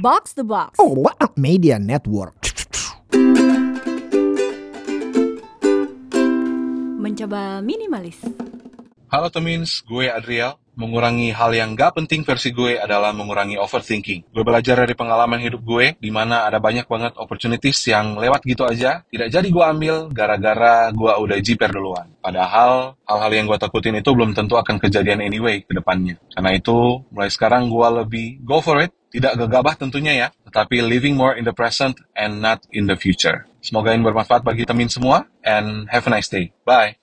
Box the Box. Oh, what a media network. Mencoba minimalis. Halo Temins, gue Adriel. Mengurangi hal yang gak penting versi gue adalah mengurangi overthinking. Gue belajar dari pengalaman hidup gue, di mana ada banyak banget opportunities yang lewat gitu aja, tidak jadi gue ambil gara-gara gue udah jiper duluan. Padahal, hal-hal yang gue takutin itu belum tentu akan kejadian anyway ke depannya. Karena itu, mulai sekarang gue lebih go for it, tidak gegabah tentunya ya, tetapi living more in the present and not in the future. Semoga ini bermanfaat bagi temin semua, and have a nice day. Bye.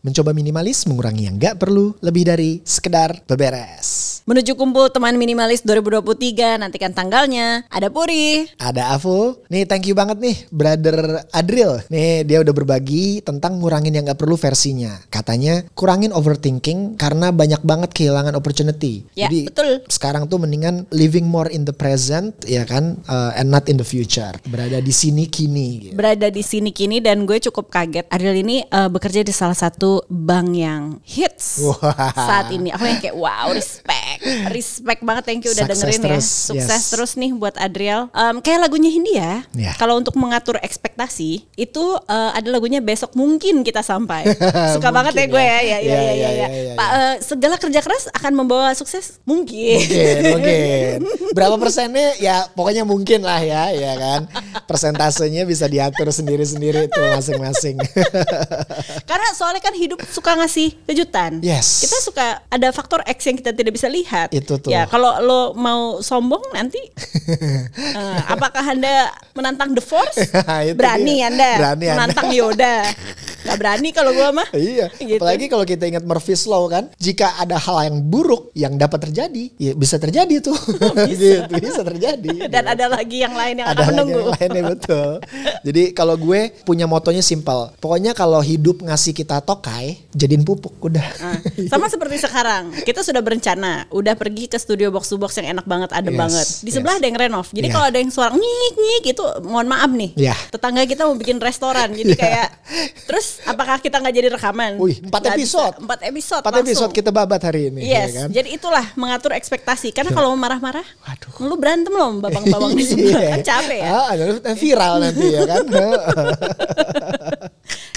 Mencoba minimalis mengurangi yang gak perlu lebih dari sekedar beberes. Menuju kumpul teman minimalis 2023, nantikan tanggalnya. Ada Puri. Ada Avo. Nih thank you banget nih brother Adril. Nih dia udah berbagi tentang ngurangin yang gak perlu versinya. Katanya kurangin overthinking karena banyak banget kehilangan opportunity. Ya, Jadi betul. sekarang tuh mendingan living more in the present ya kan uh, and not in the future. Berada di sini kini. gitu. Berada di sini kini dan gue cukup kaget. Adil ini eh, bekerja di salah satu bank yang hits Wah. saat ini. Aku yang kayak wow respect, respect banget. Thank you udah Sukses dengerin terus, ya. Sukses yes. terus nih buat Adriel. Em, kayak lagunya Hindia. Ya. Kalau untuk mengatur ekspektasi itu eh, ada lagunya besok mungkin kita sampai. Suka banget ya gue ya. ya. Ya ya Ya, ya ya, ya. ya, ya. ya, Pak, eh, segala kerja keras akan membawa sukses mungkin. Mungkin, mungkin. Berapa persennya ya pokoknya mungkin lah ya, ya kan. Persentasenya bisa diatur sendiri-sendiri tuh masing-masing. Karena soalnya kan hidup suka ngasih kejutan. Yes. Kita suka ada faktor X yang kita tidak bisa lihat. Itu tuh. Ya kalau lo mau sombong nanti, eh, apakah anda menantang The Force? Berani dia. anda Berani Anda. menantang Yoda? Gak berani kalau gua mah. iya, Gitu. apalagi kalau kita ingat Murphy's Law kan, jika ada hal yang buruk yang dapat terjadi, ya bisa terjadi tuh. bisa. bisa terjadi. Dan ada lagi yang lain yang ada akan lagi menunggu. yang lainnya betul. Jadi kalau gue punya motonya simpel. Pokoknya kalau hidup ngasih kita tokai, jadiin pupuk udah. Nah, sama seperti sekarang, kita sudah berencana, udah pergi ke studio box to box yang enak banget, adem Yes, banget. Di sebelah yes. ada yang renov. Jadi Yeah. kalau ada yang suara nyik nyik itu mohon maaf nih. Yeah. Tetangga kita mau bikin restoran, jadi Yeah. kayak terus apakah kita nggak jadi rekaman? Wih, empat episode. bisa. Empat episode. Empat langsung. episode kita babat hari ini. Yes, ya kan? jadi itulah mengatur ekspektasi. Karena kalau mau marah-marah, Waduh. lu berantem loh, babang-babang di sebelah Iya. kan capek ya. Ah, viral nanti ya kan.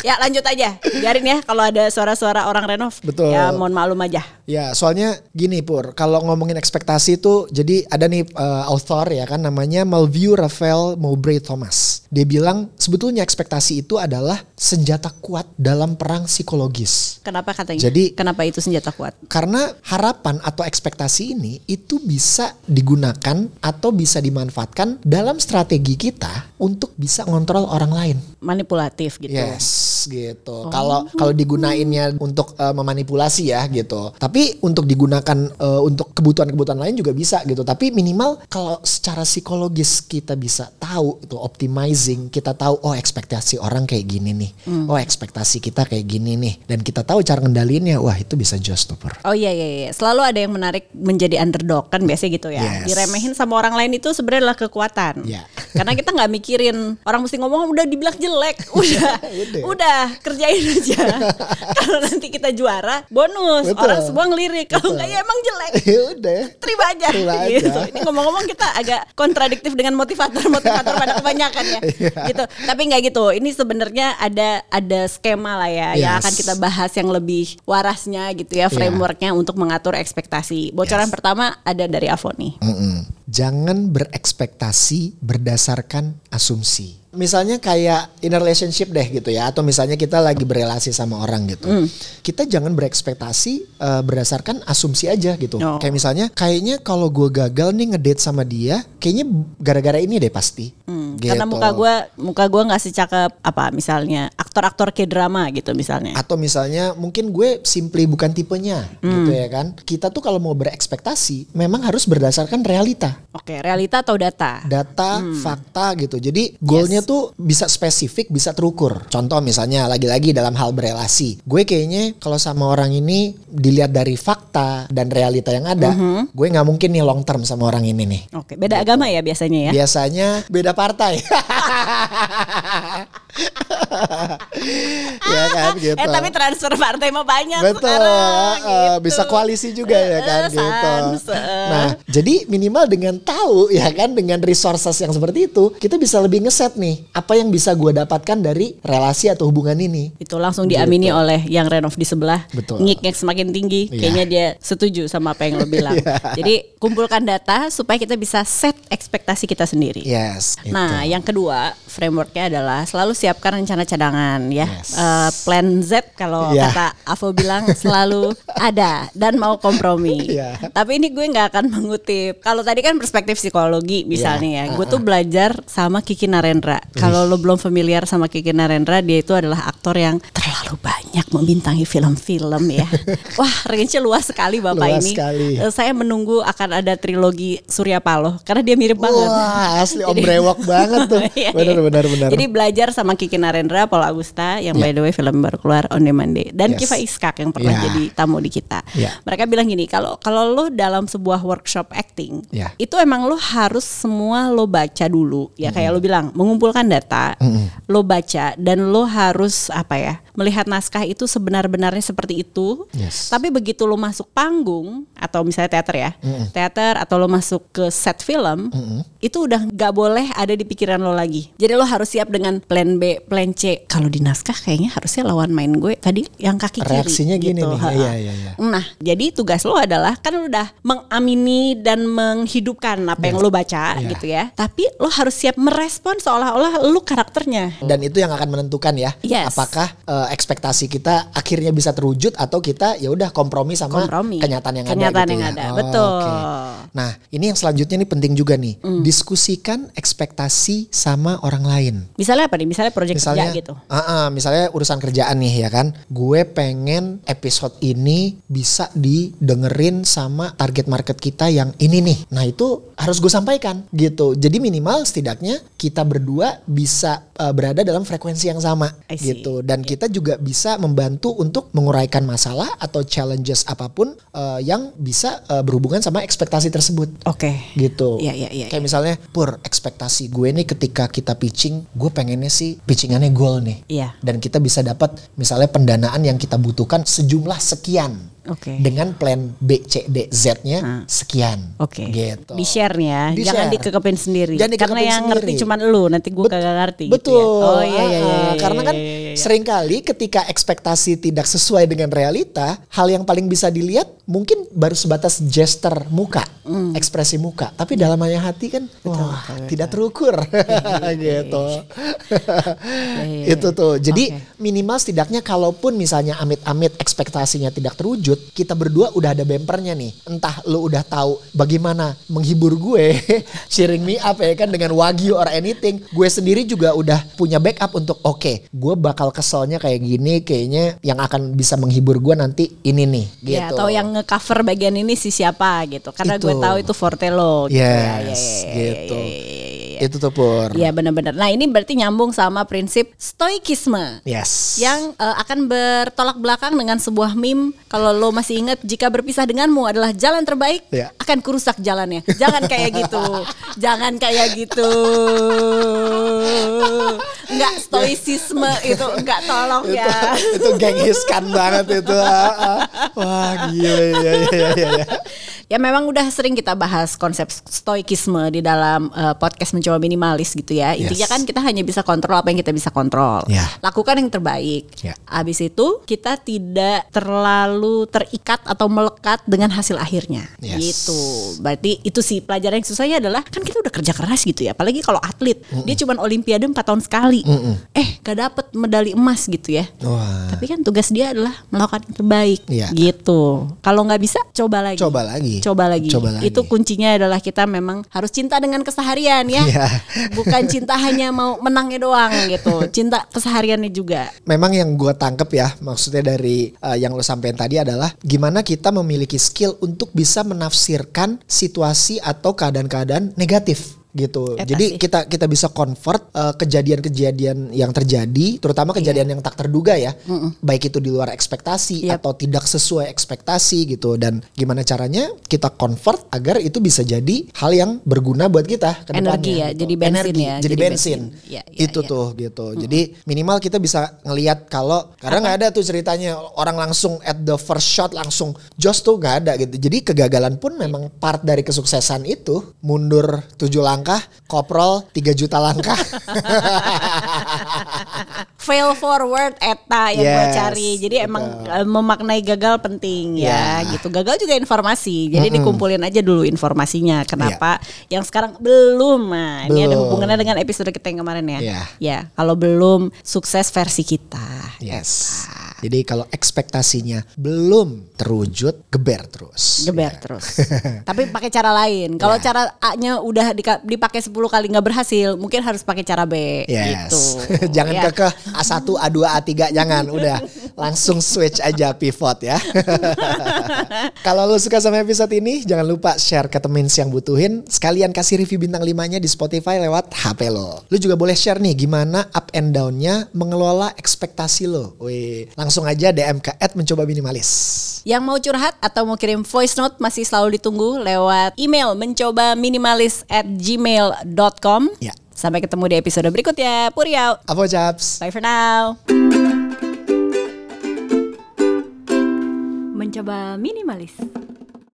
Ya lanjut aja, biarin ya kalau ada suara-suara orang renov. Betul. Ya mohon maklum aja. ya, soalnya gini Pur, kalau ngomongin ekspektasi itu jadi ada nih eh, author ya kan namanya Malview Raphael Mowbray Thomas. Dia bilang sebetulnya ekspektasi itu adalah senjata kuat dalam perang psikologis. Kenapa katanya? Jadi- kenapa itu senjata kuat? Karena harapan atau ekspektasi ini itu bisa digunakan atau bisa dimanfaatkan dalam strategi kita untuk bisa ngontrol orang lain. Manipulatif gitu. Yes, gitu. Kalau kalau digunainnya untuk eh, memanipulasi ya gitu. Tapi untuk digunakan eh, untuk kebutuhan-kebutuhan lain juga bisa gitu. Tapi minimal kalau secara psikologis kita bisa tahu itu optimizing, kita tahu oh ekspektasi orang kayak gini nih. Oh ekspektasi kita kayak gini nih dan kita tahu cara ngendalinnya. Wah, itu bisa just stopper. Oh iya iya iya. Selalu ada yang menarik menjadi underdog kan biasanya gitu ya. Yes. Diremehin sama orang lain itu sebenarnya adalah kekuatan. Iya. Karena kita nggak mikirin orang mesti ngomong udah dibilang jelek, udah, Udah. udah kerjain aja. Kalau nanti kita juara, bonus. Betul. Orang semua ngelirik. Kalau nggak ya emang jelek. ya udah. Terima aja. Terima aja. Gitu. Ini ngomong-ngomong kita agak kontradiktif dengan motivator-motivator pada kebanyakan ya. Iya. Gitu. Tapi nggak gitu. Ini sebenarnya ada ada skema lah ya yang Yes. akan kita bahas yang lebih warasnya gitu ya frameworknya untuk mengatur ekspektasi. Bocoran Yes. pertama ada dari Avoni. Mm-mm. Jangan berekspektasi berdasarkan asumsi. Misalnya kayak in a relationship deh gitu ya, atau misalnya kita lagi berelasi sama orang gitu. Kita jangan berekspektasi eh, berdasarkan asumsi aja gitu. Oh. Kayak misalnya, kayaknya kalau gue gagal nih ngedate sama dia, kayaknya gara-gara ini deh pasti. Hmm, Gitu. Karena muka gua muka gua nggak secakep apa misalnya aktor-aktor K-drama gitu misalnya. Atau misalnya mungkin gue simply bukan tipenya gitu Hmm. ya kan. Kita tuh kalau mau berekspektasi memang harus berdasarkan realita. Oke, realita atau data? data, Hmm. fakta gitu. Jadi goalnya tuh bisa spesifik, bisa terukur. Contoh misalnya lagi-lagi dalam hal berelasi. Gue kayaknya kalau sama orang ini dilihat dari fakta dan realita yang ada, Mhm. gue nggak mungkin nih long term sama orang ini nih. Oke, beda agama ya biasanya ya. Biasanya beda partai. ya kan gitu. Eh tapi transfer partai mah banyak Betul, sekarang. eh, gitu. bisa koalisi juga ya kan Eh, gitu. sans, eh. Nah, jadi minimal dengan tahu ya kan dengan resources yang seperti itu, kita bisa lebih ngeset nih apa yang bisa gue dapatkan dari relasi atau hubungan ini. itu langsung diamini oleh yang renov di sebelah Betul. ngik-ngik semakin tinggi Iya. kayaknya dia setuju sama apa yang lo bilang Iya. jadi kumpulkan data supaya kita bisa set ekspektasi kita sendiri Yes. gitu. Nah, yang kedua frameworknya adalah selalu siapkan rencana cadangan ya. Yes. Eh, plan Z kalau Iya. kata Avo bilang selalu ada dan mau kompromi. Iya. Tapi ini gue nggak akan mengutip. Kalau tadi kan perspektif psikologi misalnya ya, gue tuh belajar sama Kiki Narendra. Kalau lo belum familiar sama Kiki Narendra, dia itu adalah aktor yang terlalu banyak membintangi film-film ya. Wah, range luas sekali bapak Luas ini. sekali. Eh, Saya menunggu akan ada trilogi Surya Paloh karena dia mirip banget. Wah, asli om brewok banget tuh. Iya, Bener iya. bener bener. Jadi belajar sama Kiki Narendra, Paul Agusta yang by the way film baru keluar On Demand Day dan Yes. Kiva Iskak yang pernah Yeah. jadi tamu di kita. Yeah. Mereka bilang gini, kalau kalau lo dalam sebuah workshop acting, Yeah. itu emang lo harus semua lo baca dulu. Ya kayak lo bilang, mengumpulkan data, lo baca dan lo harus apa ya? Melihat naskah itu sebenar-benarnya seperti itu. Yes. Tapi begitu lo masuk panggung atau misalnya teater ya, teater atau lo masuk ke set film, itu udah nggak boleh ada di pikiran lo lagi. Jadi lo harus siap dengan plan B, plan C. Kalau di naskah kayaknya harusnya lawan main gue tadi yang kaki kiri. Reaksinya gini gitu. nih. Iya, iya, iya. Nah, jadi tugas lo adalah kan lo udah mengamini dan menghidupkan apa yang lo baca Iya. gitu ya. Tapi lo harus siap merespon seolah-olah lo karakternya. Dan itu yang akan menentukan ya, Yes. apakah eh, ekspektasi kita akhirnya bisa terwujud atau kita ya udah kompromi sama Kompromi. kenyataan yang Kenyataan ada. gitu yang ya. ada, Oh, betul. oke. Nah, ini yang selanjutnya nih penting juga nih, Mm. diskusikan ekspektasi sama orang lain. Misalnya apa nih? Misalnya proyek kerja gitu. Ah, ah, misalnya urusan kerjaan nih ya kan, gue pengen episode ini bisa didengerin sama target market kita yang ini nih. Nah itu harus gue sampaikan gitu. Jadi minimal setidaknya kita berdua bisa uh, berada dalam frekuensi yang sama gitu. Dan kita juga bisa membantu untuk menguraikan masalah atau challenges apa pun uh, yang bisa uh, berhubungan sama ekspektasi tersebut Oke. gitu. Iya, iya, iya, Kayak misalnya, pur ekspektasi gue nih ketika kita pitching, gue pengennya sih pitchingannya goal nih. Iya. Dan kita bisa dapat misalnya pendanaan yang kita butuhkan sejumlah sekian. Oke. Dengan plan B, C, D, Z-nya Ah. sekian. Oke. Gitu. Di share ya. Di Jangan dikekepin sendiri. Jangan Karena dikekepin yang ngerti sendiri. cuman lu, nanti gue kagak ngerti Betul. gitu ya. Oh iya iya iya. Iya, Karena kan iya, iya, iya. sering kali ketika ekspektasi tidak sesuai dengan realita, hal yang paling bisa dilihat mungkin baru sebatas gesture muka, Hmm. ekspresi muka. Tapi dalamnya hati kan wah, tidak terukur gitu. iya, Itu tuh. Jadi Oke. minimal setidaknya kalaupun misalnya amit-amit ekspektasinya tidak terwujud, kita berdua udah ada bempernya nih. Entah lu udah tahu bagaimana menghibur gue, sharing me up ya kan dengan wagyu or anything. Gue sendiri juga udah punya backup untuk oke, gue bakal keselnya kayak gini, kayaknya yang akan bisa menghibur gue nanti ini nih gitu. Ya, atau yang nge-cover bagian ini si siapa gitu. Karena gue Itu. tahu itu forte lo gitu ya. Ya, Yes, ya, ya, gitu. ya, ya, ya, ya. Itu tuh Pur. Iya benar-benar. Nah ini berarti nyambung sama prinsip stoikisme. Yes. Yang eh, akan bertolak belakang dengan sebuah meme kalau lo masih ingat jika berpisah denganmu adalah jalan terbaik Ya. akan kurusak jalannya jangan kayak gitu jangan kayak gitu nggak stoicisme itu nggak tolong itu, ya itu gengiskan banget itu. Ah, ah. Wah gila ya ya ya ya. ya. Ya memang udah sering kita bahas konsep stoikisme di dalam eh, podcast mencoba minimalis gitu ya. Intinya Yes. kan kita hanya bisa kontrol apa yang kita bisa kontrol. Ya. Lakukan yang terbaik. Ya. Habis itu kita tidak terlalu terikat atau melekat dengan hasil akhirnya. Yes. Gitu. Berarti itu sih pelajaran yang susahnya adalah kan kita udah kerja keras gitu ya. Apalagi kalau atlet, dia cuman olimpiade 4 tahun sekali. Eh, gak dapet medali emas gitu ya. Wah. Tapi kan tugas dia adalah melakukan yang terbaik Iya. gitu. Kalau nggak bisa coba lagi. Coba lagi. Coba lagi. Coba lagi. Itu kuncinya adalah kita memang harus cinta dengan keseharian ya. Iya. Bukan cinta hanya mau menangnya doang gitu. Cinta kesehariannya juga. Memang yang gue tangkep ya maksudnya dari uh, yang lo sampaikan tadi adalah gimana kita memiliki skill untuk bisa menafsirkan situasi atau keadaan-keadaan negatif gitu. Eta Jadi sih. kita kita bisa convert eh, kejadian-kejadian yang terjadi, terutama kejadian yang tak terduga ya, baik itu di luar ekspektasi Yap. atau tidak sesuai ekspektasi gitu. Dan gimana caranya kita convert agar itu bisa jadi hal yang berguna buat kita ke depannya. Energi ya, gitu. jadi bensin Energi, ya, jadi, jadi bensin. bensin. Ya, ya, itu ya. tuh gitu. Jadi minimal kita bisa ngelihat kalau karena nggak ada tuh ceritanya orang langsung at the first shot langsung jos tuh nggak ada gitu. Jadi kegagalan pun memang part dari kesuksesan itu. Mundur tujuh langkah, koprol 3 juta langkah. fail forward eta yang gue Yes, cari. Jadi betul. emang eh, memaknai gagal penting ya, Ya. gitu. Gagal juga informasi. Jadi dikumpulin aja dulu informasinya. Kenapa Iya. yang sekarang belum? Nah, ini ada Belum. hubungannya dengan episode kita yang kemarin ya. Iya. Ya, kalau belum sukses versi kita. yes. Jadi kalau ekspektasinya belum terwujud, geber terus. Geber terus. Tapi pakai cara lain. Kalau Ya. cara A-nya udah dipakai 10 kali nggak berhasil, mungkin harus pakai cara B Yes. gitu. jangan Ya. kekeh A1, A2, A3 jangan udah langsung switch aja pivot ya. Kalau lo suka sama episode ini jangan lupa share ke temen yang butuhin sekalian kasih review bintang 5-nya di Spotify lewat HP lo. Lo juga boleh share nih gimana up and down-nya mengelola ekspektasi lo. Wih, langsung aja DM ke mencoba minimalis. Yang mau curhat atau mau kirim voice note masih selalu ditunggu lewat email mencoba minimalis at gmail.com. Ya. Sampai ketemu di episode berikutnya. Puri out. Apa Japs? Bye for now. Mencoba minimalis.